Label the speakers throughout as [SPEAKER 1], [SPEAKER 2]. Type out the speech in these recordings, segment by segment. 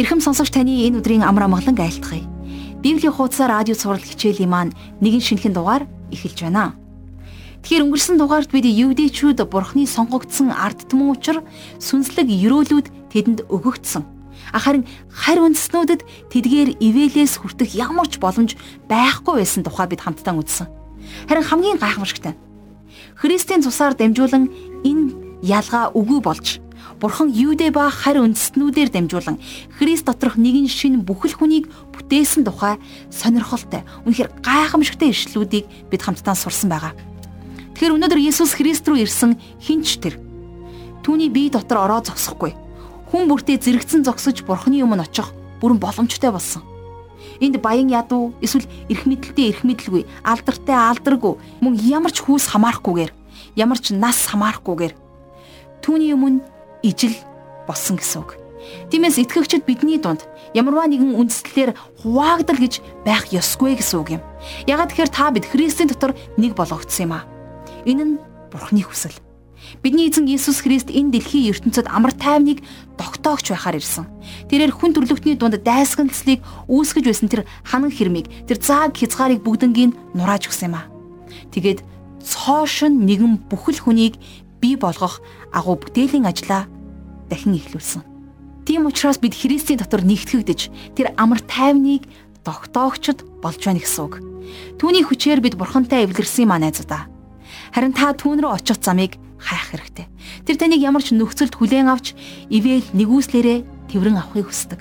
[SPEAKER 1] Ирхэм сонсогч таны энэ өдрийн амар амгалан айлтгая. Библийн хуудас радио сурал хичээлийн маань нэгэн шинэхэн дугаар эхэлж байна. Тэгэхээр өнгөрсөн дугаард бид евдээчүүд бурхны сонгогдсон ард түмэн учир сүнслэг ерөөлүүд тэдэнд өгөгдсөн. Харин харь үндэснүүдэд тэдгээр ивэлээс хүртэх ямар ч боломж байхгүй байсан тухай бид хамтдаа үзсэн. Харин хамгийн гайхамшигтай. Христийн цусаар дамжуулан энэ ялгаа үгүй болж Бурхан Юудэ ба харь үндэстнүүдээр дамжуулан Христ доторх нэгэн шин бүхэл хүнийг бүтээсэн тухай сонирхолтой, үнэхээр гайхамшигтай ишлүүдийг бид хамтдаа сурсан байгаа. Тэгэхээр өнөөдөр Есүс Христ рүү ирсэн хинч тэр. Түүний бие дотор ороо зогсохгүй. Хүн бүртээ зэрэгцэн зогсож Бурханы өмнө очих бүрэн боломжтой болсон. Энд баян ядуу эсвэл эрх мэдэлтэй эрх мэдэлгүй, алдартай алдаргүй, мөн ямар ч хүүс хамаарахгүйгээр, ямар ч нас хамаарахгүйгээр түүний өмнө ижил болсон гэсэн үг. Тиймээс итгэгчид бидний дунд ямарваа нэгэн үндслэлээр хуваагдал гэж байх ёсгүй гэсэн үг юм. Ягаад тэгэхээр та бид Христийн дотор нэг болгогдсон юм аа. Энэ нь Бурхны хүсэл. Бидний эзэн Иесус Христ энэ дэлхийн ертөнцид амар тайвныг тогтоогч байхаар ирсэн. Тэрээр хүн төрлөختний дунд дайсагналцлыг үүсгэж байсан тэр ханан хэрмийг, тэр зааг хязгаарыг бүгднгийн нурааж өгсөн юм аа. Тэгээд цоошин нэгэн бүхэл хүнийг бий болгох агуу бүтээлийн ажлаа дахин эхлүүлсэн. Тийм учраас бид Христийн дотор нэгтгэгдэж тэр амар тайвныг тогтоогчд болж байна гэсэн үг. Түүний хүчээр бид бурхантай эвлэрсэн юм аа найзуудаа. Харин та түүн рүү очих замыг хайх хэрэгтэй. Тэр таныг ямар ч нөхцөлд хүлээн авч ивэл нэгүслээрээ тэрвэн авахыг хүсдэг.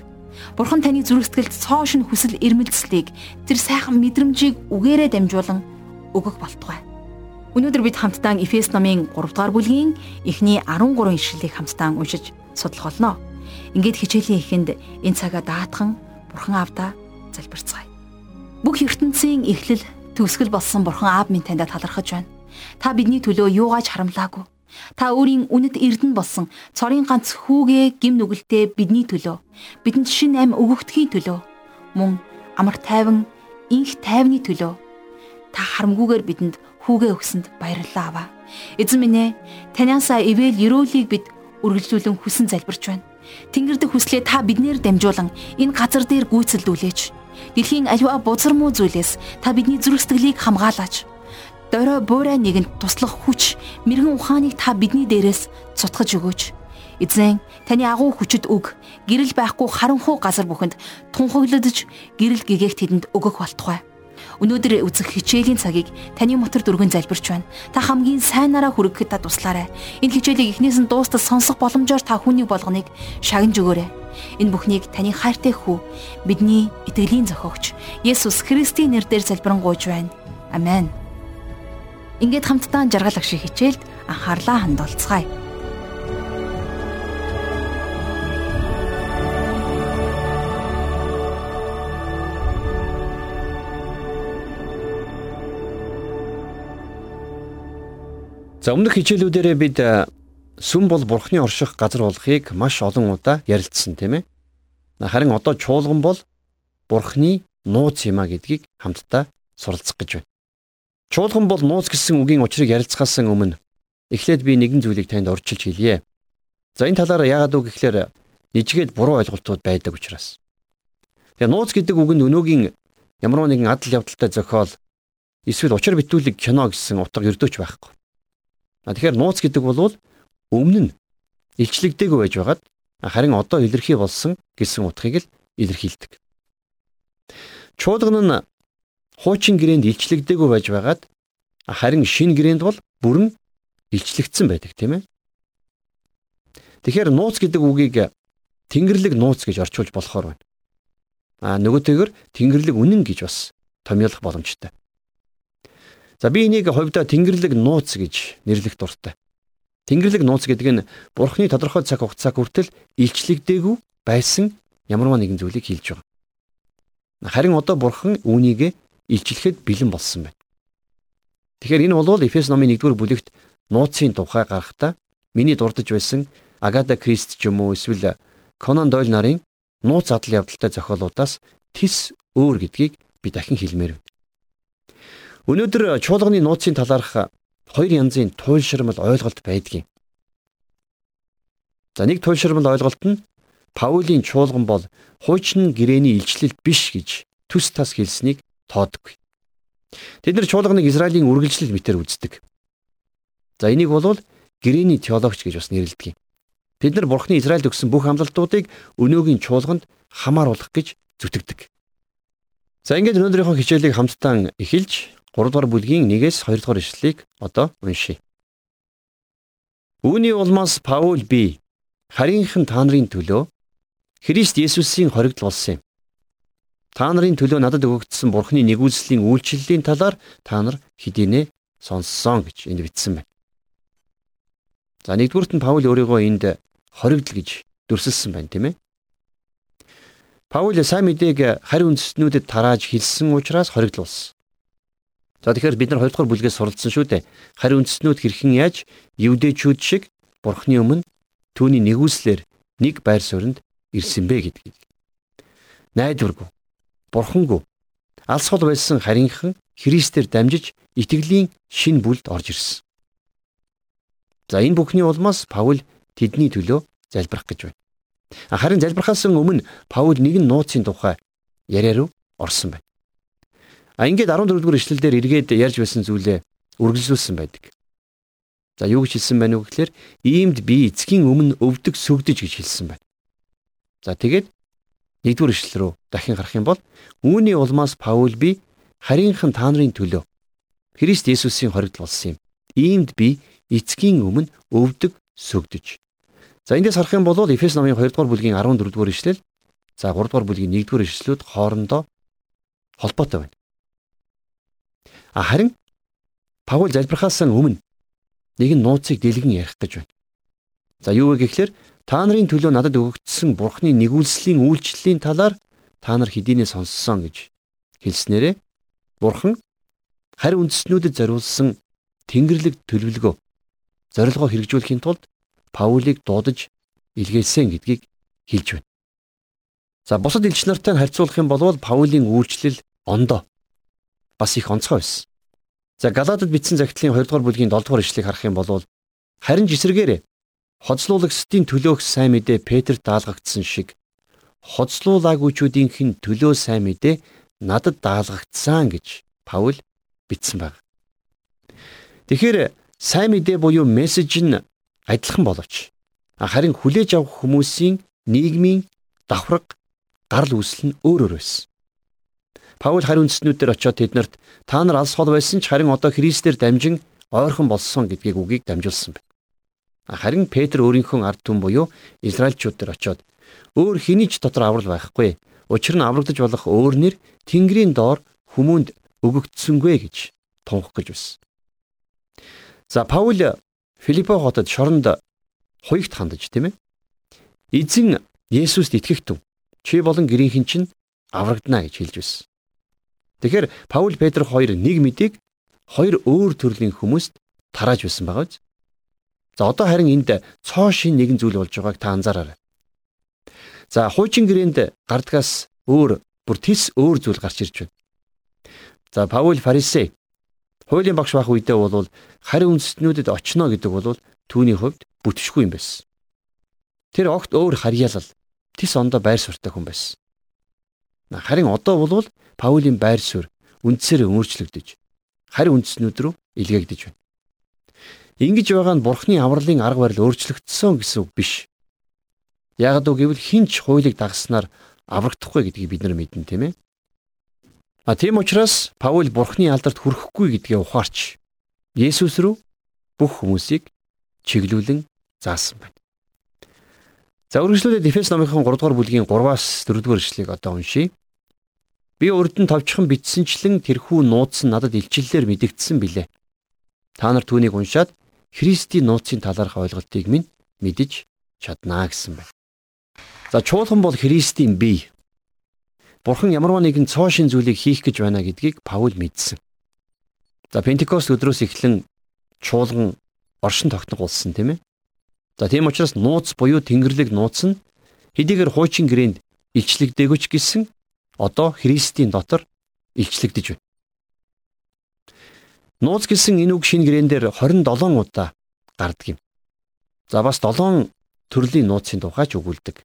[SPEAKER 1] Бурхан таны зүрх сэтгэлд цоошин хүсэл эрмэлзлийг тэр сайхан мэдрэмжийг үгээрээ дамжуулан өгөх болтугай. Өнөөдөр бид хамтдаа Эфес номын 3 дугаар бүлгийн эхний 13 ишлэлийг хамтдаа уншиж судлах болно. Ингээд хичээлийн эхэнд энэ цагаа даатхан Бурхан Аавда залбирцгаая. Бүх ертөнцийн эхлэл төгсгөл болсон Бурхан Аав минь таньда талархаж байна. Та бидний төлөө юугаач харамлаагүй. Та өөрийн үнэт эрдэнэ болсон цорын ганц хүүгээ гим нүгэлтэд бидний төлөө бидэнд шин ам өгөгдөхийн төлөө мөн амар тайван инх тайвны төлөө та харамгүйгээр бидэнд хүүгээ өгсөнд баярлалаа аваа. Эзэн минь ээ, таниасаа ивэл ерөөлийг бид үргэлжлүүлэн хүсэн залбирч байна. Тэнгэрдэх хүслээ та биднээр дамжуулан энэ газар дээр гүйцэлдүүлээч. Дэлхийн аливаа бузар муу зүйлээс та бидний зүрх сэтгэлийг хамгаалаач. Дорой буурай нэгэнд туслах хүч, мэрэгэн ухааныг та бидний дээрээс цутгаж өгөөч. Эзэн таны агуу хүчит үг гэрэл байхгүй харанхуй газар бүхэнд тунхаглагдж гэрэл гэгээх тэдэнд өгөх болтугай. Өнөөдөр үзэх хичээлийн цагийг таны мотор дүргэн залбирч байна. Та хамгийн сайнараа хүргэхэд та туслаарай. Энэ хичээлийг эхнээс нь дуустал сонсох боломжоор та хүнийг болгоныг шагнаж өгөөрэй. Энэ бүхнийг таны хайртай хүү бидний итгэлийн зохиогч Есүс Христийн нэрээр залбирanгуйж байна. Амен. Ингээд хамтдаа жаргал агшиг хичээлд анхаарлаа хандуулцгаая.
[SPEAKER 2] За өмнөх хичээлүүдээрээ бид сүм бол бурхны орших газар болохыг маш олон удаа ярилцсан тийм ээ. Харин одоо чуулган бол бурхны нууц юм а гэдгийг хамтдаа суралцах гэж байна. Чуулган бол нууц гэсэн үгийн учрыг ярилцахаас өмнө эхлээд би нэгэн зүйлийг танд урьдчилж хэлье. За энэ талаар яагаад үг гэхээр нижгээд буруу ойлголтууд байдаг учраас. Тэгээ нууц гэдэг үг нь өнөөгийн ямар нэгэн адал явдалтай зохиол эсвэл учир битүүлэг кино гэсэн утга өрдөөч байхгүй. Тэгэхээр нууц гэдэг бол өмнө нь илчлэгдээгүй байж байгаад харин одоо илэрхий болсон гэсэн утгыг л илэрхийлдэг. Чуулган нь хуучин гэрээнд илчлэгдээгүй байж байгаад харин шин гэрээнд бол бүрэн илчлэгдсэн байдаг тийм ээ. Тэгэхээр нууц гэдэг үгийг Тэнгэрлэг нууц гэж орчуулж болохоор байна. А нөгөөтэйгөр Тэнгэрлэг үнэн гэж бас томьёолох боломжтой. За би энийг хувьдаа Тэнгэрлэг нууц гэж нэрлэх дуртай. Тэнгэрлэг нууц гэдэг нь Бурхны тодорхой цаг хугацаа хүртэл илчлэгдээгүй байсан ямарваа нэгэн зүйлийг хэлж байгаа. Харин одоо Бурхан үүнийг илчлэхэд бэлэн болсон байна. Тэгэхээр энэ бол Эфес номын 1-р бүлэгт нууцын тухай гарахдаа миний дурдж байсан Агата Крист ч юм уу эсвэл Конан Дойл нарын нууц адал явдалтай зохиолуудаас тис өөр гэдгийг би дахин хэлмээр байна. Өнөөдөр чуулганы нууцын талаарх хоёр янзын туйлширмал ойлголт байдгийг. За нэг туйлширмал ойлголт нь Паулийн чуулган бол хуучин гэрээний илчлэл биш гэж төс тас хэлснийг тоодоггүй. Тэд нар чуулганыг Израилийн үргэлжлэл мэтэр үздэг. За энийг бол гэрээний теологч гэж бас нэрлэдэг. Бид нар Бурхны Израильд өгсөн бүх амлалтуудыг өнөөгийн чуулганд хамааруулах гэж зүтгэдэг. За ингээд өнөөдрийнхөө хичээлийг хамтдаа эхэлж 3 дугаар бүлгийн 1-ээс 2 дугаар ишлэлийг одоо уншийе. Үүний улмаас Паул би харийнхын та нарын төлөө Христ Есүсийн хоригдл болсон юм. Та нарын төлөө надад өгөгдсөн Бурхны нэгүслийн үйлчлэлийн талаар та нар хэдийнэ сонссон гэж энд бичсэн байна. За нэгдүгüрт нь Паул өөрийгөө энд хоригдл гэж дүрсэлсэн байна тийм ээ. Паул сайн мэдээг харь үндэстнүүдэд тарааж хэлсэн учраас хоригдл болсон. За тэгэхээр бид нар 2 дугаар бүлгээс суралцсан шүү дээ. Харин үндэстнүүд хэрхэн яаж евдээчүүд шиг Бурхны өмнө түүний нэгүслэр нэг байр сууринд ирсэн бэ гэдгийг. Найдваргүй. Бурхангүй. Алсгал байсан харинхан Христээр дамжиж итгэлийн шин бүлд орж ирсэн. За энэ бүхний улмаас Паул тэдний төлөө залбирах гэж байна. Харин залбирхаас өмнө Паул нэгэн нууцын тухай яриа руу орсон байна. А ингээд 14 дугаар ишлэл дээр эргээд ярьж байсан зүйлээ үргэлжлүүлсэн байдаг. За юу гэж хэлсэн байна вэ гэхээр иймд би эцгийн өмнө өвдөг сүгдэж гэж хэлсэн байна. За тэгээд нэгдүгээр ишлэл рүү дахин гарах юм бол үүний улмаас Паул би харийнхан та нарын төлөө Христ Есүсийн хоригдл болсон юм. Иймд би эцгийн өмнө өвдөг сүгдэж. За эндээс харах юм бол Эфес номын 2 дугаар бүлгийн 14 дугаар ишлэл за 3 дугаар бүлгийн 1 дугаар ишлэлүүд хоорондоо холбоотой байна. Харин Паул залбирхаас өмнө нэгэн нууцыг дэлгэн ярих гэж байна. За юу вэ гэхээр та нарын төлөө надад өгөгдсөн Бурхны нэгүүлслийн үйлчлэлийн талаар та нар хэдийнэ сонссон гэж хэлснээрээ Бурхан харь үндэстнүүдэд зориулсан Тэнгэрлэг төлөвлөгөө зорилгоо хэрэгжүүлэхийн тулд Паулийг дуудаж илгээсэн гэдгийг хэлж байна. За бусад элч нартай харьцуулах юм бол Паулийн үйлчлэл ондоо бас их онцгой байсан. За Галаадад бичсэн загтлын 2 дугаар бүлгийн 7 дугаар ишлэгийг харах юм бол харин жисэргээр хоцлуулагчдын төлөөх сайн мэдээ Петрт даалгагдсан шиг хоцлуулаагүйчүүдийнхэн төлөө сайн мэдээ надад даалгагдсан гэж Паул бичсэн баг. Тэгэхээр сайн мэдээ буюу мессеж нь адилхан боловч харин хүлээж авах хүмүүсийн нийгмийн давхраг гарал үүсэл нь өөр өөр байсан. Паул хариу үндэстнүүдээр очиод тэднэрт та нар алс хол байсан ч харин одоо Христээр дамжин ойрхон болсон гэдгийг үгийг дамжуулсан байна. Харин Петр өөрийнхөө ард түмэн буюу Израильчууд дээр очиод өөр хэний ч дотор аврал байхгүй. Учир нь аврагдаж болох өөр нэр Тэнгэрийн доор хүмүүнд өгөгдсөнгүй гэж тунх гэж байсан. За Паул Филиппо хотод шоронд хуйгт хандаж тийм ээ. Эзэн Есүст итгэх түн чи болон гэрийнхэн чинь аврагдана гэж хэлж байсан. Тэгэхээр Паул Петр хоёр нэг мэдийг хоёр өөр төрлийн хүмүүст тарааж байсан байгаа биз? За одоо харин энд цоо шин нэгэн зүйл болж байгааг та анзаараарай. За хуучин гэрээнд гардгаас өөр бүр тис өөр зүйл гарч ирж байна. За Паул фарисей хуулийн багш байх үедээ бол харь үндэстнүүдэд очно гэдэг бол түүний хувьд бүтшгүй юм байсан. Тэр огт өөр харьяалал тис ондоо байр суртаа хүн байсан. Харин одоо бол Паулийн байр суурь үндсээр өөрчлөгдөж харь үндэснүүд рүү илгээгдэж байна. Ингэж байгаа нь Бурхны авралын арга барил өөрчлөгдсөн гэсэн үг биш. Яг үг гэвэл хинч хуулийг дагснаар аврагдахгүй гэдгийг бид нар мэднэ тийм ээ. А тийм учраас Паул Бурхны алдарт хүрэхгүй гэдгээ ухаарч Есүс рүү бүх хүмүүсийг чиглүүлэн заасан байна. За үргэлжлүүлээд Эфес номынхон 3 дугаар бүлгийн 3-аас 4 дугаар ишлэгийг одоо уншийе. Би нь товчхон бичсэнчлэн тэрхүү нууц нь надад илчиллээр мэдэгдсэн билээ. Та нар түүнийг уншаад Христийн нууцын талаарх ойлголтыг минь мэдэж чаднаа гэсэн байна. За чуулган бол Христийн бие. Бурхан ямарваа нэгэн цоо шин зүйлийг хийх гэж байна гэдгийг Паул мэдсэн. За Пентекост өдрөөс эхлэн чуулган оршин тогтногулсан тийм ээ. За тийм учраас нууц буюу Тэнгэрлэг нууц нь хэдийгээр хуучин гэрээнд илчлэгдээгүй ч гэсэн одоо Христийн дотор илчлэгдэж байна. Нууц гэсэн энэ үг шинэ гэрээн дээр 27 удаа гардаг юм. За бас 7 төрлийн нууцын тухай ч өгүүлдэг.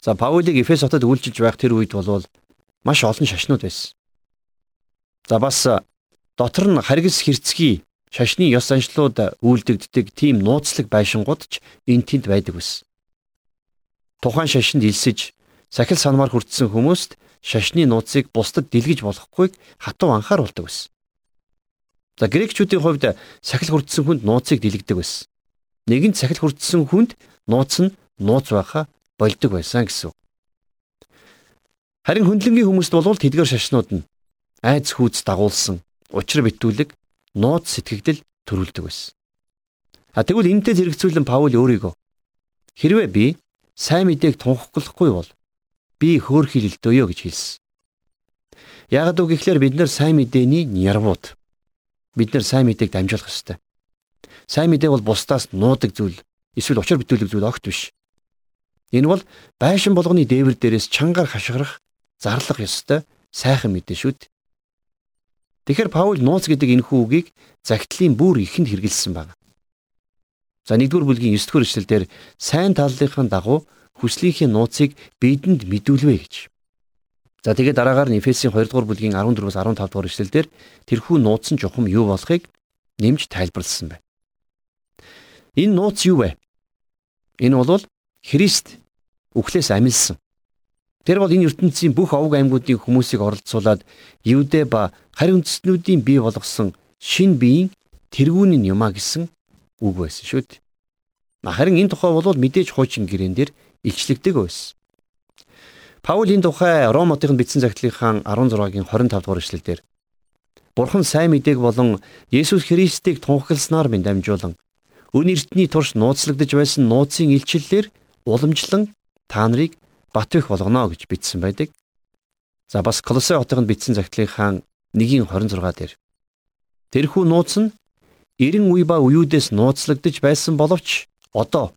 [SPEAKER 2] За Паулийг Эфес хотод үйлчилж байх тэр үед бол маш олон шашнууд байсан. За бас дотор нь харгас хэрцгий шашны ёс заншлууд үйлдэгддэг тийм нууцлаг байшингууд ч энэ тэнд байдаг байсан. Тухайн шашинд илсэж сахил санамар хүртсэн хүмүүст шашны нууцыг бусдад дэлгэж болохгүйг хатуу анхааруулдаг байсан. За грекчүүдийн хувьд сахил хүртсэн хүнд нууцыг дэлгэдэг байсан. Нэгэн сахил хүртсэн хүнд нууц нь нууц байхаа болдог байсан гэсэн. Харин хөндлөнгийн хүмүүст бол тэдгээр шашнууд нь айц хүүц дагуулсан учир битүүлэг нууц сэтгэгдэл төрүүлдэг байсан. А тэгвэл энэтэй зэрэгцүүлэн Паул өөрийгөө хэрвээ би сайн мэдээг тунхаглахгүй бол би хөөрхилэлдөөё гэж хэлсэн. Ягд үг гэхлээр бид нар сайн мэдээний нярвууд. Бид нар сайн мэдээг дамжуулах ёстой. Сайн мэдээ бол бусдаас нуудаг зүйл, эсвэл учир битүүлэг зүйл огт биш. Энэ бол байшин болгоны дээвэр дээрээс чангаар хашгирах зарлах ёстой сайхан мэдээ шүү дээ. Тэгэхээр Паул нууц гэдэг энэхүү үгийг загтлын бүр ихэнд хэрэгэлсэн байна. За 1-р бүлгийн 9-р эшлэлдэр сайн таллынхаа дагуу хүслийнхээ нууцыг бидэнд мэдүүлвэ гэж. За тэгээд дараагаар нь Эфесийн 2-р бүлгийн 14-өөс 15-р эшлэлдэр тэрхүү нууц нь чухам юу болохыг нэмж тайлбарлсан байна. Энэ нууц юу вэ? Энэ бол Христ үхлээс амилсан. Тэр бол энэ ертөнцийн бүх овг аймагуудын хүмүүсийг оролцуулаад Юудэ ба харь үндэстнүүдийн бий болгосон шин биеийн тэргүүн нь юмаа гэсэн үг байсан шүү дээ. Харин энэ тухай бол мэдээж хуучин гэрэн дээр илчлэгдэг байсан. Паул энэ тухай Ром хотын бичсэн загтлынхаа 16-гийн 25 дугаар эшлэлдэр Бурхан сайн мэдээг болон Есүс Христийг тунхагласнаар минь дамжуулан өн эртний турш нууцлагдж байсан нууцын илчлэлээр уламжлан та нарыг бат бэх болгоно гэж бичсэн байдаг. За бас Колосе хотынд бичсэн загтлынхаа 1:26 дээр Тэрхүү нууц нь 90 үе ба үеүдээс нууцлагдж байсан боловч одоо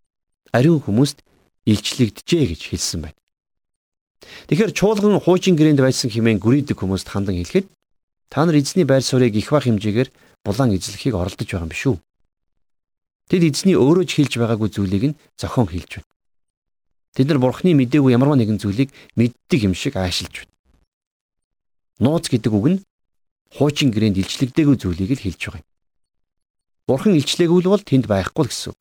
[SPEAKER 2] ариун хүмүүст илчлэгдэжээ гэж хэлсэн байна. Тэгэхээр чуулган хуучин гэрээнд байсан хэмээн гүрийдэг хүмүүст хандан хэлэхэд та нар эзний байр суурийг их бах хэмжээгээр булан эзлэхийг оролдож байгаа юм шүү. Тэд эзний өөрөө ч хэлж байгаагүй зүйлийг нь зохион хэлж байна. Тэд нар бурхны мдээгүй ямарваа нэгэн зүйлийг мэддэг юм шиг аашилж байна. Нууц гэдэг үг нь хуучин гэрээнд илчлэгдээгүй зүйлийг л хэлж байгаа юм. Бурхан илчлээгүй бол тэнд байхгүй гэсэн үг.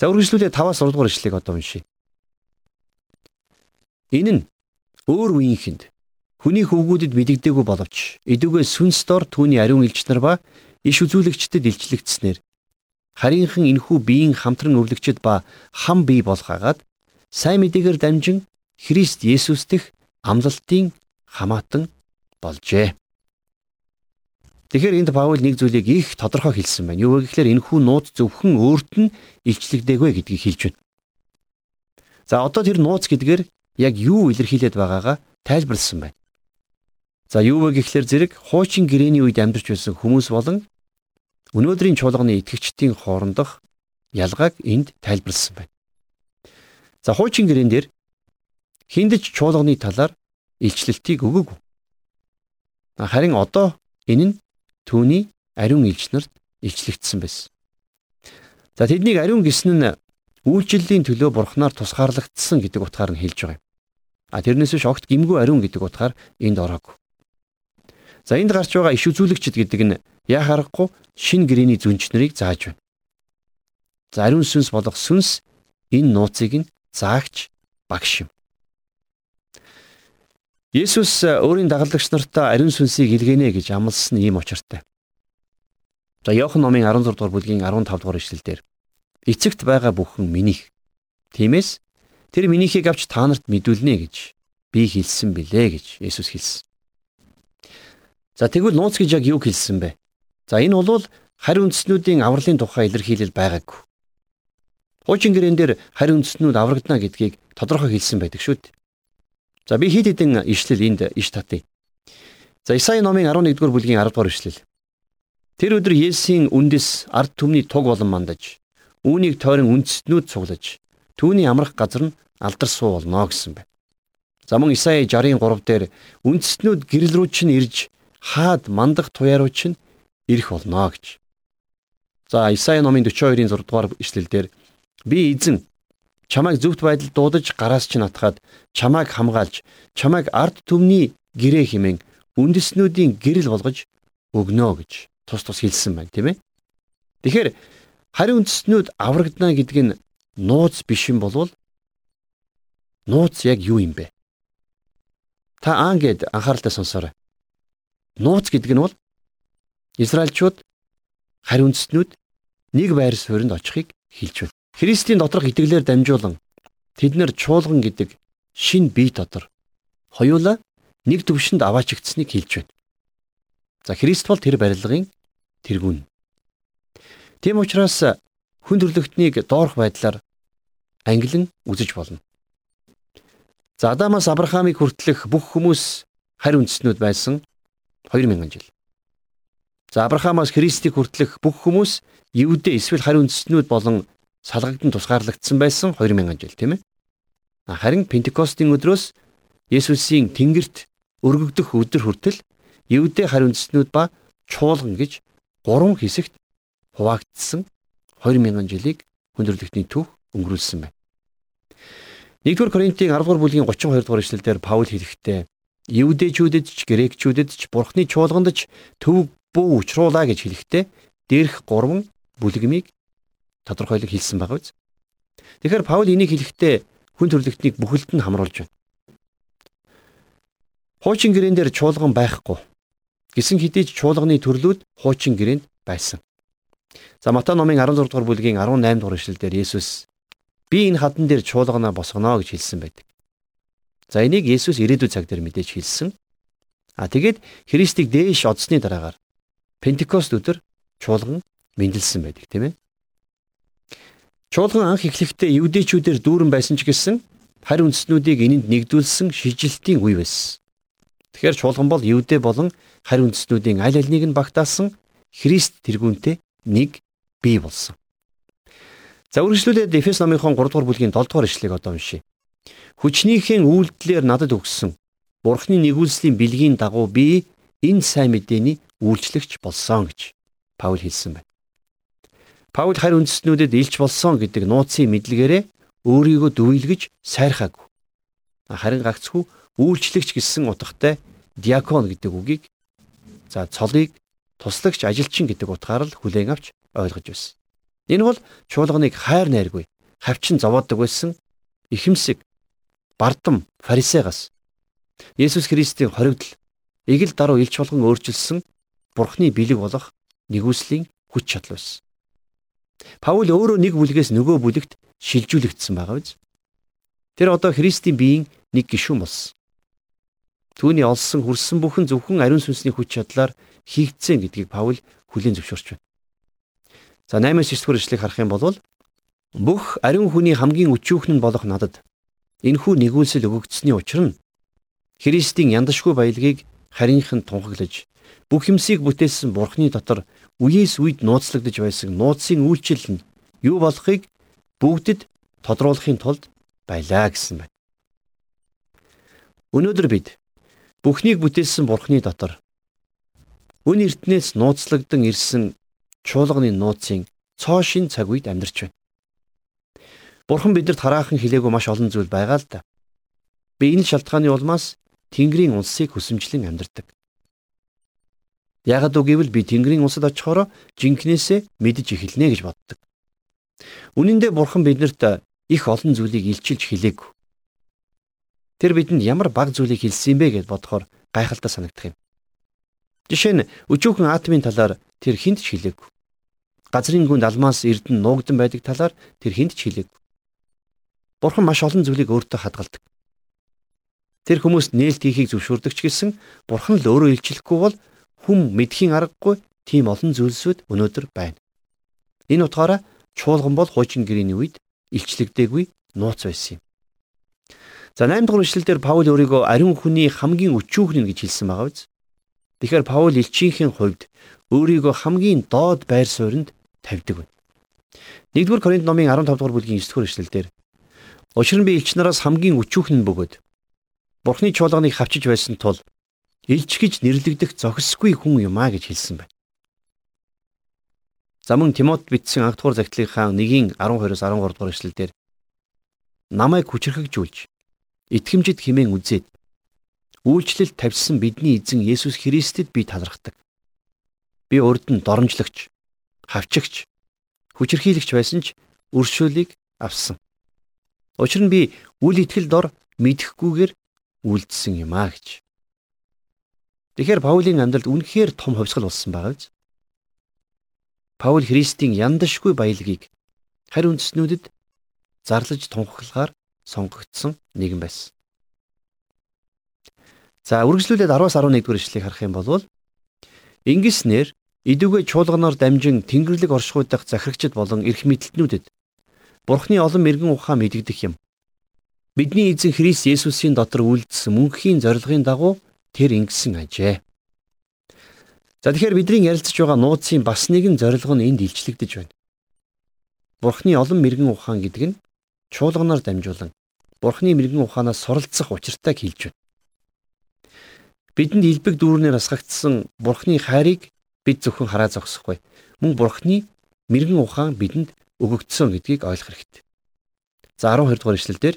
[SPEAKER 2] За үргэлжлүүлээ 5-аас 6 дугаар ишлэгийг одоо уншийе. Энэ нь өөр үеийнхэнд хүний хөвгүүдэд мэдэгдээгүй боловч эдүгээ сүнс дор түүний ариун элч нар ба иш үзүүлэгчдэд илчлэгдснээр харийнхан энхүү биеийн хамтран өвлөгчд ба хам бий болгаагаад сайн мэдээгээр дамжин Христ Есүс дэх амлалтын хамаатан болжээ. Тэгэхээр энд Паул нэг зүйлийг их тодорхой хэлсэн байна. Юу вэ гэхээр энэхүү нууц зөвхөн өөрт нь илчлэгдээгүй гэдгийг хэлж байна. За одоо тэр нууц гэдгээр яг юу илэрхийлээд байгаагаа тайлбарлсан байна. За юу вэ гэхээр зэрэг хуучин гэрээний үед амьдарч байсан хүмүүс болон өнөөдрийн чуулганы итгэгчдийн хоорондох ялгааг энд тайлбарлсан байна. За хуучин гэрэн дээр хиндэж чуулганы талаар илчлэлтийг өгөөгүй. Харин одоо энэ нь түүний ариун элчнэрт илчлэгдсэн байсан. За тэднийг ариун гисэн нь үйлчлэлийн төлөө бурхнаар тусгаарлагдсан гэдэг утгаар нь хэлж байгаа юм. А тэрнээс биш огт гимгүү ариун гэдэг утгаар энд ороогүй. За энд гарч байгаа иш үзүүлэгчд гэдэг нь яа харахгүй шин гэрэний зүнч нарыг зааж байна. За ариун сүнс болох сүнс энэ нууцыг нь заагч багш юм. Есүс э, өөрийн дагалдагч нартаа ариун сүнсийг илгээнэ гэж амласан ийм учиртай. За Иохан номын 16 дугаар бүлгийн 15 дугаар ишлэлдэр эцэгт байгаа бүхэн минийх. Тиймээс тэр минийхийг авч та нарт мэдүүлнэ гэж би хэлсэн билээ гэж Есүс хэлсэн. За тэгвэл нууц гэж яг юу хэлсэн бэ? За энэ бол харь үндснүүдийн авралын тухай илэрхийлэл байгаагүй. Хуучин гэрэн дээр харь үндэстнүүд аврагдана гэдгийг тодорхой хэлсэн байдаг шүү дээ. За би хэд хэдэн ишлэл энд иш татъя. За Исаи номын 11-р бүлгийн 10 дугаар ишлэл. Тэр өдөр Есүсийн үндэс ард түмний туг болон мандаж, үүнийг тойрон үндэстнүүд цуглаж, түүний амрах газар нь алдар суу болно гэсэн байна. За мөн Исаи 60-ын 3 дээр үндэстнүүд гэрэл рүү чинь ирж хаад мандах туяа руу чинь ирэх болно гэж. За Исаи номын 42-ын 6 дугаар ишлэл дээр Би эзэн чамайг зөвхт байдал дуудаж гараас ч натгаад чамайг хамгаалж чамайг ард түмний гэрээ химэн үндэснүүдийн гэрэл болгож өгнө гэж тус тус хэлсэн байна тийм ээ. Тэгэхээр харин үндэснүүд аврагдана гэдэг нь нууц биш юм болвол нууц яг юу юм бэ? Та аан гэд анхааралтай сонсоорой. Нууц гэдэг нь бол Израильчууд харин үндэстнүүд нэг байр суурьнд очихыг хэлж байна. Христийн доторх итгэлээр дамжуулан тэд нэр чуулган гэдэг шин бие дотор хоёулаа нэг төвшөнд аваачигдсныг хэлж байна. За Христ бол тэр барилгын тэргүүн. Тийм учраас хүн төрлөختнийг доорх байдлаар ангилан үзэж болно. За Адамаас Авраамыг хүртлэх бүх хүмүүс харь үндэснүүд байсан 2000 жил. За Авраамаас Христийг хүртлэх бүх хүмүүс Евдэ эсвэл харь үндэстнүүд болон салгагдан тусгаарлагдсан байсан 2000 жил тийм ээ. Харин Пентекостийн өдрөөс Есүсийн Тэнгэрт өргөгдөх өдөр хүртэл Евдэ харь үндэстнүүд ба чуулган гэж гурван хэсэгт хуваагдсан 2000 жилийг хүндрэлтний төв өнгөрүүлсэн байна. 1-р Коринтын 10 дугаар бүлгийн 32 дугаар эшлэлдэр Паул хэлэхдээ Евдэчүүдэд ч грекчүүдэд ч бурхны чуулганд ч төв бүү учруулаа гэж хэлэхдээ дээрх гурван бүлгмийг тодорхойлог хэлсэн байгаа биз. Тэгэхээр Паул энийг хэлэхдээ хүн төрлөختнийг бүхэлд нь хамруулж байна. Хуучин гэрээн дээр чуулган байхгүй. Гисэн хэдий ч чуулганы төрлүүд хуучин гэрээнд байсан. За Матай номын 16 дугаар бүлгийн 18 дугаар эшлэлдэр Есүс би энэ хадан дээр чуулгана босгоно гэж хэлсэн байдаг. За энийг Есүс ирээдүйн цаг дээр мэдээж хэлсэн. А тэгээд Христийг дээш одсны дараагаар Пентекост өдөр чуулган мэндэлсэн байдаг тийм ээ. Чуулган анх эхлэхдээ евдээчүүдээр дүүрэн байсан ч гэсэн харь үндэстнүүдийг энэнд нэгдүүлсэн шижилтийн үе байсан. Тэгэхээр чуулган бол евдээ болон харь үндэстнүүдийн аль алиныг нь багтаасан Христ тэргүүнтэй нэг бий болсон. За үргэлжлүүлээд Эфес номынхон 3 дугаар бүлгийн 7 дугаар ишлэгийг одоо уншийе. Хүчнийхэн үйлдэлээр надад өгсөн Бурхны нэгүүлслийн бэлгийн дагуу би энэ сайн мэдээний үйлчлэгч болсон гэж Паул хэлсэн байна. Паул харь үндэстнүүдэд илч болсон гэдэг нууцын мэдлэгээрээ өөрийгөө дүйлгэж сайрхаагүй. Харин гагцхүү үйлчлэгч гэсэн утгатай диакон гэдэг үгийг за цолыг туслагч ажилчин гэдэг утгаар л хүлээн авч ойлгож байсан. Энэ бол чуулганыг хайр найргүй хавчин зовоодог байсан ихэмсэг бардам фарисегаас Есүс Христийн хоригдл эгэл даруй илч болгон өөрчилсөн Бурхны бэлэг болох нэгүслийн хүч чадал байсан. Паул өөрөө нэг бүлгээс нөгөө бүлэгт шилжүүлэгдсэн байгаа биз? Тэр одоо Христийн биеийн нэг гишүүн болсон. Түүний олсон хүрсэн бүхэн зөвхөн ариун сүнсний хүч чадлаар хийгдсэн гэдгийг Паул хүлээн зөвшөөрч байна. За 8-аас 9-р эшлэгийг харах юм бол бүх ариун хүний хамгийн өчүүхэн нь болох надад энхүү нэгүүлсэл өгөгдсөний учир нь Христийн яндашгүй баялагийг харийнхан тунхаглаж бүх юмсыг бүтээсэн Бурхны дотор үеэс үед нууцлагдж байсан нууцын үйлчлэл нь юу болохыг бүгдэд тодруулахын тулд байлаа гэсэн байна. Өнөөдөр бид бүхнийг бүтээсэн Бурхны дотор өн эртнээс нууцлагдан ирсэн чуулганы нууцын цоо шин цаг үед амьдарч байна. Бурхан бидэнд хараахан хэлээгүй маш олон зүйл байгаа л да. Би энэ шалтгааны улмаас Тэнгэрийн улсыг хүсэмжлэн амьдардаг. Яагад үгүйвэл би Тэнгэрийн улсад очихороо жинкнээсээ мэдэж эхэлнэ гэж боддог. Үнэн дээр Бурхан биднэрт их олон зүйлийг илчилж хэлээгүй. Тэр бидэнд ямар баг зүйлийг хэлсэн бэ гэж бодохоор гайхалтай санагдах юм. Жишээ нь өчүүхэн атомын талаар тэр хинт ч хэлээгүй. Газрын гүнд алмаас эрдэнэ нуугдан байдаг талаар тэр хинт ч хэлээгүй. Бурхан маш олон зүйлийг өөртөө хадгалдаг. Тэр хүмүүст нээлт хийхийг зөвшөөрдөг ч гэсэн Бурхан л өөрөө илчлэхгүй бол хүм мэдхийн аргагүй тийм олон зүйлсүүд өнөөдөр байна. Энэ утгаараа чуулган бол хуучин гэрээний үед илчлэгдээгүй нууц байсан юм. За 8 дугаар ишлэлдэр Паул өөрийгөө ариун хүний хамгийн өчүүхэн гэж хэлсэн байгаа биз? Тэгэхээр Паул элчийнхин хувьд өөрийгөө хамгийн доод байр сууринд тавьдаг байна. 1-р Коринт номын 15 дугаар бүлгийн 9 дугаар ишлэлдэр Учир нь би элч нараас хамгийн өчүүхэн бөгөөд Бурхны чуулганыг хавчиж байсан тул элч гэж нэрлэгдэх зохисгүй хүн юм а гэж хэлсэн байна. За мөн Тимот бичсэн анх дугаар загтлынхаа 1-ийн 12-оос 13 дугаар эшлэлдэр намайг хүчрхэгжүүлж итгэмжид химэн үзээд үйлчлэл тавьсан бидний эзэн Есүс Христэд би талархдаг. Би урд нь доромжлогч, хавчигч, хүчрхийлэгч байсан ч өршөөлийг авсан. Учир нь би үл итгэл дор мэдэхгүйгээр үлдсэн юм а гэж. Тэгэхээр Паулийн амьдралд үнэхээр том хувьсгал болсон байгаа биз? Паул Христийн яндашгүй баялагийг харь үндэснүүдэд зарлаж тунхаглахаар сонгогдсон нэгэн байсан. За үргэлжлүүлээд 10-аас 11 дугаар ишлэгийг харах юм бол ингэснээр идүүгээ чуулганаар дамжин Тэнгэрлэг оршихуй дахь захирагчид болон эрх мэдлтнүүдэд Бурхны олон мэрэгэн ухаан мэдэгдэх юм. Бидний эзэн Христ Есүсийн дотор үлдсэн мөнхийн зорилгын дагуу тэр ингэсэн ажээ. За тэгэхээр бидний ярилцж байгаа нууцын бас нэгэн зорилго нь энд илчлэгдэж байна. Бурхны олон мэрэгэн ухаан гэдэг нь чуулганаар дамжуулан Бурхны мэрэгэн ухаанаас суралцах учиртайг хэлж байна. Бидэнд илбэг дүүрнээр асгагдсан Бурхны хайрыг бид зөвхөн хараа зогсохгүй. Мөн Бурхны мэрэгэн ухаан бидэнд өгөгдсөн гэдгийг ойлгох хэрэгтэй. За 12 дугаар ишлэлдэр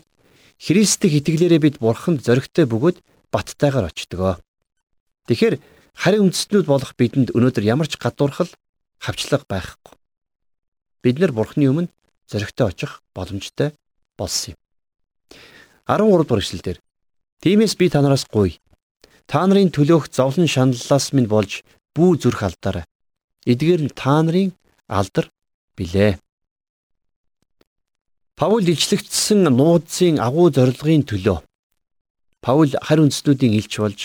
[SPEAKER 2] Христэд итгэлээрээ бид Бурханд зоригтой бөгөөд баттайгаар очтгоо. Тэгэхээр харин үндэстнүүд болох бидэнд өнөөдөр ямар ч гадуурхал хавчлага байхгүй. Бид нар Бурхны өмнө зоригтой очих боломжтой болсон юм. 13 дугаар ишлэлдэр Тиймээс би танараас гуй Та нарын төлөөх зовлон шаналлаас минь болж бүү зүрх алдаарай. Эдгээр нь та нарын алдар билээ. Паул илчлэгдсэн нууцын агуу зорилгын төлөө Паул харь үндэстнүүдийн илч болж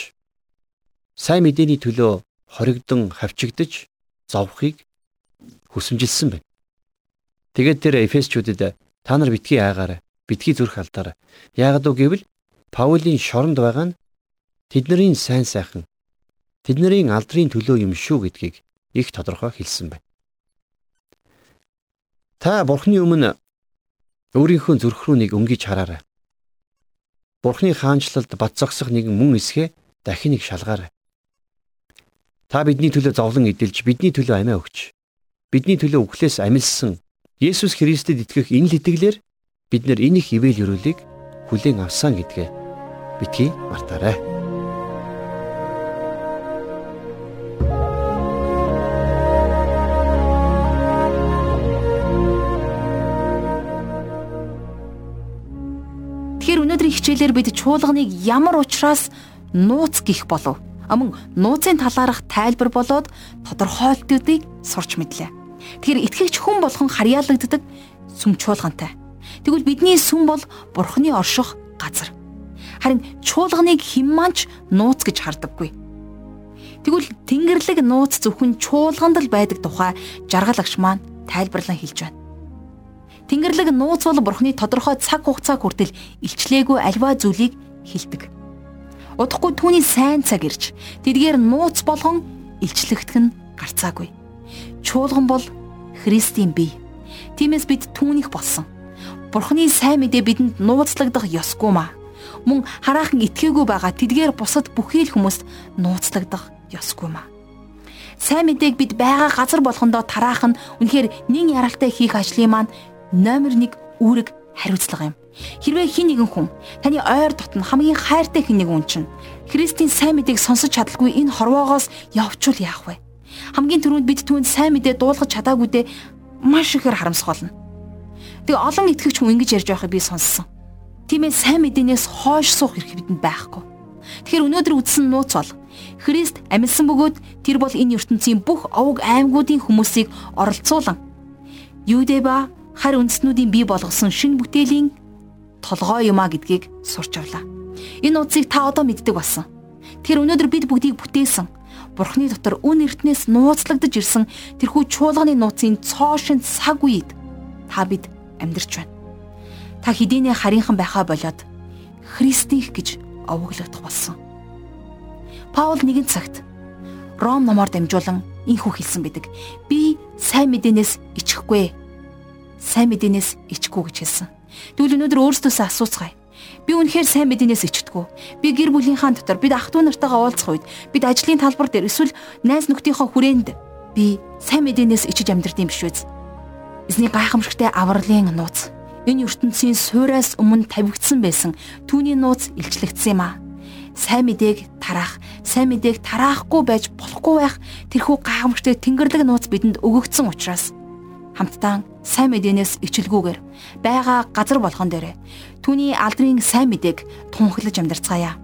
[SPEAKER 2] сайн мэдээний төлөө хоригдон хавчигдж зовхыг хүсэмжилсэн байна. Тэгээд тэр Эфесчүүдэд та нар битгий айгаарай, битгий зүрх алдаарай. Яагад үг гэвэл Паулийн шоронд байгаа нь тэдний сайн сайхан тэдний алдрын төлөө юм шүү гэдгийг их тодорхой хэлсэн байна. Та Бурхны өмнө өөрийнхөө зүрх рүү нэг өнгөж хараарай. Бурхны хаанчлалд бат зогсох нэгэн мөн эсхэ дахин нэг шалгаарай. Та бидний төлөө зовлон эдэлж, бидний төлөө амиа өгч, бидний төлөө үхлээс амилсан Есүс Христэд итгэх энэ л итгэлээр бид нар энэ их ивэл өрөөлийг хүлээн авсан гэдгээ битгий мартаарай.
[SPEAKER 1] Хичээлээр бид чуулганыг ямар учраас нууц гих болов? Амун нууцын талаарх тайлбар болоод тодорхойлтуудыг сурч мэдлээ. Тэгэхээр итгэгч хүн болгон харьяалагддаг сүм чуулгантай. Тэгвэл бидний сүм бол Бурхны орших газар. Харин чуулганыг химманч нууц гэж хардаггүй. Тэгвэл Тэнгэрлэг нууц зөвхөн чуулганд л байдаг тухай жаргалагч маань тайлбарлан хэлж байна. Тэнгэрлэг нууц бол Бурхны тодорхой цаг хугацаа хүртэл илчлээгүй альва зүйлийг хилдэг. Удахгүй түүний сайн цаг ирж тэдгээр нууц болгон илчлэгдэх нь гарцаагүй. Чуулган бол Христийн бие. Тиймээс бид түүнийх болсон. Бурхны сайн мэдээ бидэнд нууцлагдах ёсгүй маа. Мөн хараахан итгээгүй байгаа тэдгээр бусад бүхий л хүмүүст нууцлагдах ёсгүй маа. Сайн мэдээг бид байгаа газар болгондоо тараах нь үнэхээр нин яралтай хийх ажлын маань номер 1 үүрэг хариуцлага юм. Хэрвээ хин нэгэн хүн таны ойр дотн хамгийн хайртай хин нэгэн хүн чинь Христийн сайн мэдээг сонсож чадалгүй энэ хорвоогоос явчвал яах вэ? Хамгийн түрүүнд бид түүнд сайн мэдээ дуулгаж чадаагүйдээ маш ихээр харамсах болно. Тэг олон итгэгч хүн ингэж ярьж байхыг би сонссон. Тиймээс сайн мэдээнээс хойш суух хэрэг бидэнд байхгүй. Тэгэхээр өнөөдөр үдсэн нууц бол Христ амьсан бөгөөд тэр бол энэ ертөнцийн бүх овог аймагуудын хүмүүсийг оролцуулан Юудэ ба харь үндэснүүдийн бий болгосон шин бүтээлийн толгой юмаа гэдгийг сурч авлаа. Энэ утсыг та одоо мэддэг болсон. Тэр өнөөдөр бид бүгдийг бүтээсэн. Бурхны дотор үн эртнээс нууцлагдж ирсэн тэрхүү чуулганы нууцын цоошин цаг үед та бид амьдарч байна. Та хэдийнэ харийнхан байхаа болоод Христийнх гэж овоглогдох болсон. Паул нэгэн цагт Ром номоор дамжуулан инхүү хэлсэн бидэг. Би сайн мэдээнээс ичихгүй сайн мэдээнээс ичгүй гэж хэлсэн. Тэгвэл өнөөдөр өөрсдөөсөө асууцгаая. Би үнэхээр сайн мэдээнээс ичдэггүй. Би гэр бүлийнхаа дотор бид ах トゥ нартайгаа уулзах үед бид ажлын талбар дээр эсвэл найз нөхдийнхөө хүрээнд би сайн мэдээнээс ичиж амьдрд юм биш үү? Эзний гайхамшигтай авралын нууц. Энэ ертөнцийн суураас өмнө тавигдсан байсан түүний нууц илчлэгдсэн юм а. Сайн мэдээг тараах, сайн мэдээг тараахгүй байж болохгүй байх тэрхүү гайхамшигт Тэнгэрлэг нууц бидэнд өгөгдсөн учраас хамтдаа сайн мэдээнээс ичилгүүгээр байгаа газар болгон дээр түүний алдрын сайн мэдээг тунхаглаж амьдарцгаая.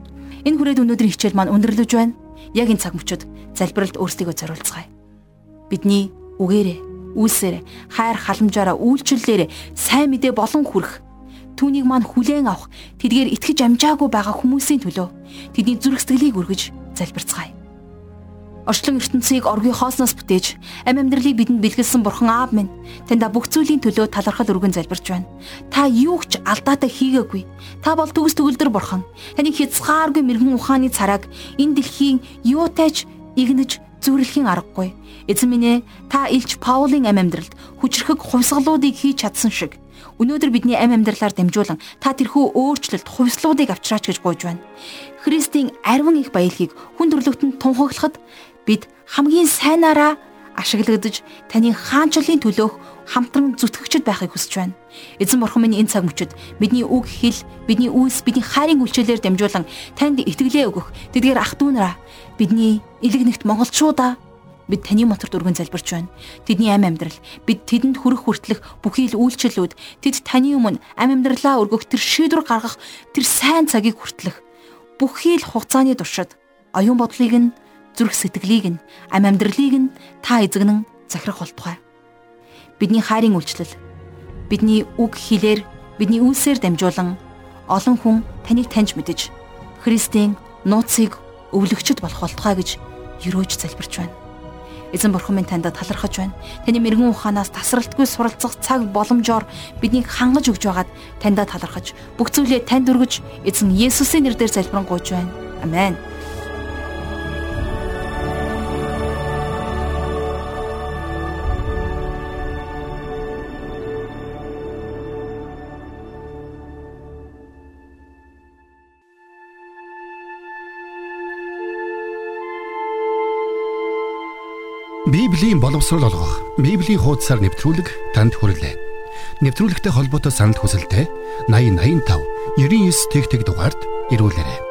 [SPEAKER 1] Энэ хүрээд өнөөдрийн хичээл маань өндөрлөж байна. Яг энэ цаг мөчид залбиралд өөрсдийгөө зориулцгаая. Бидний үгээрээ үйлсээр хайр халамжаараа үйлчлэлээр сайн мэдээ болон хүрэх түүнийг маань хүлээн авах тэдгээр итгэж амжаагүй байгаа хүмүүсийн төлөө тэдний зүрх сэтгэлийг өргөж залбирцгаая. Орчлон ертөнцийг оргийн хоосноос бүтээж амь амьдралыг бидэнд бэлгэлсэн бурхан аав минь таньда бүх зүйлийн төлөө талархал өргөн залбирч байна. Та юу ч алдаатай хийгээгүй. Та бол төгс төгөлдөр бурхан. Таны хязгааргүй мэрэгэн ухааны цараг энэ дэлхийн юутайч игнэж зүрлэхийн аргагүй. Эзэн минь ээ, та илч Паулийн амь амьдралд хүчрхэг хувьсгалуудыг хийж чадсан шиг өнөөдөр бидний амь амьдралаар дамжуулан та тэрхүү өөрчлөлт хувьслуудыг авчраач гэж гуйж байна. Христийн арвин их баялагийг хүн төрлөختөнд тунхаглахад бид хамгийн сайнаараа ашиглагдаж таны хаанчлалын төлөөх хамтран зүтгэгчд байхыг хүсэж байна. Эзэн бурхан минь энэ цаг мөчид бидний үг хэл, бидний үйлс, бидний хайрын үйлчлэлээр дамжуулан танд итгэлээ өгөх тэдгээр ах дүүнараа бидний элэг нэгт монголчуудаа бид таны моторт өргөн залбирч байна. Тэдний амь амьдрал бид тэдэнд хүрэх хүртэлх бүхий л үйлчлэлүүд тэд таны өмнө амь амьдралаа өргөх тэр шийдвэр гаргах тэр сайн цагийг хүртэлх бүхий л хугацааны туршид оюун бодлыг нь зүрх сэтгэлийг нь амь амьдралыг нь та эзэгнэн захирах болтугай. Бидний хайрын үйлчлэл бидний үг хэлээр бидний үйлсээр дамжуулан олон хүн таныг таньж мэдэж Христийн нууцыг өвлөгчд болох болтугай гэж юрөөж залбирч байна. Эзэн бурхан минь танд талархаж байна. Таны мэрэгэн ухаанаас тасралтгүй суралцах цаг боломжоор биднийг хангаж өгж байгаад танд талархаж бүх зүйлээ танд өргөж эзэн Есүсийн нэрээр залбирanгуйж байна. Амен.
[SPEAKER 3] Боловсрол олгох, Библийн хуудасаар нэвтрүүлэг танд хүрэлээ. Нэвтрүүлэгтэй холбоотой санал хүсэлтээ 8085 99 тэгтэг дугаард ирүүлээрэй.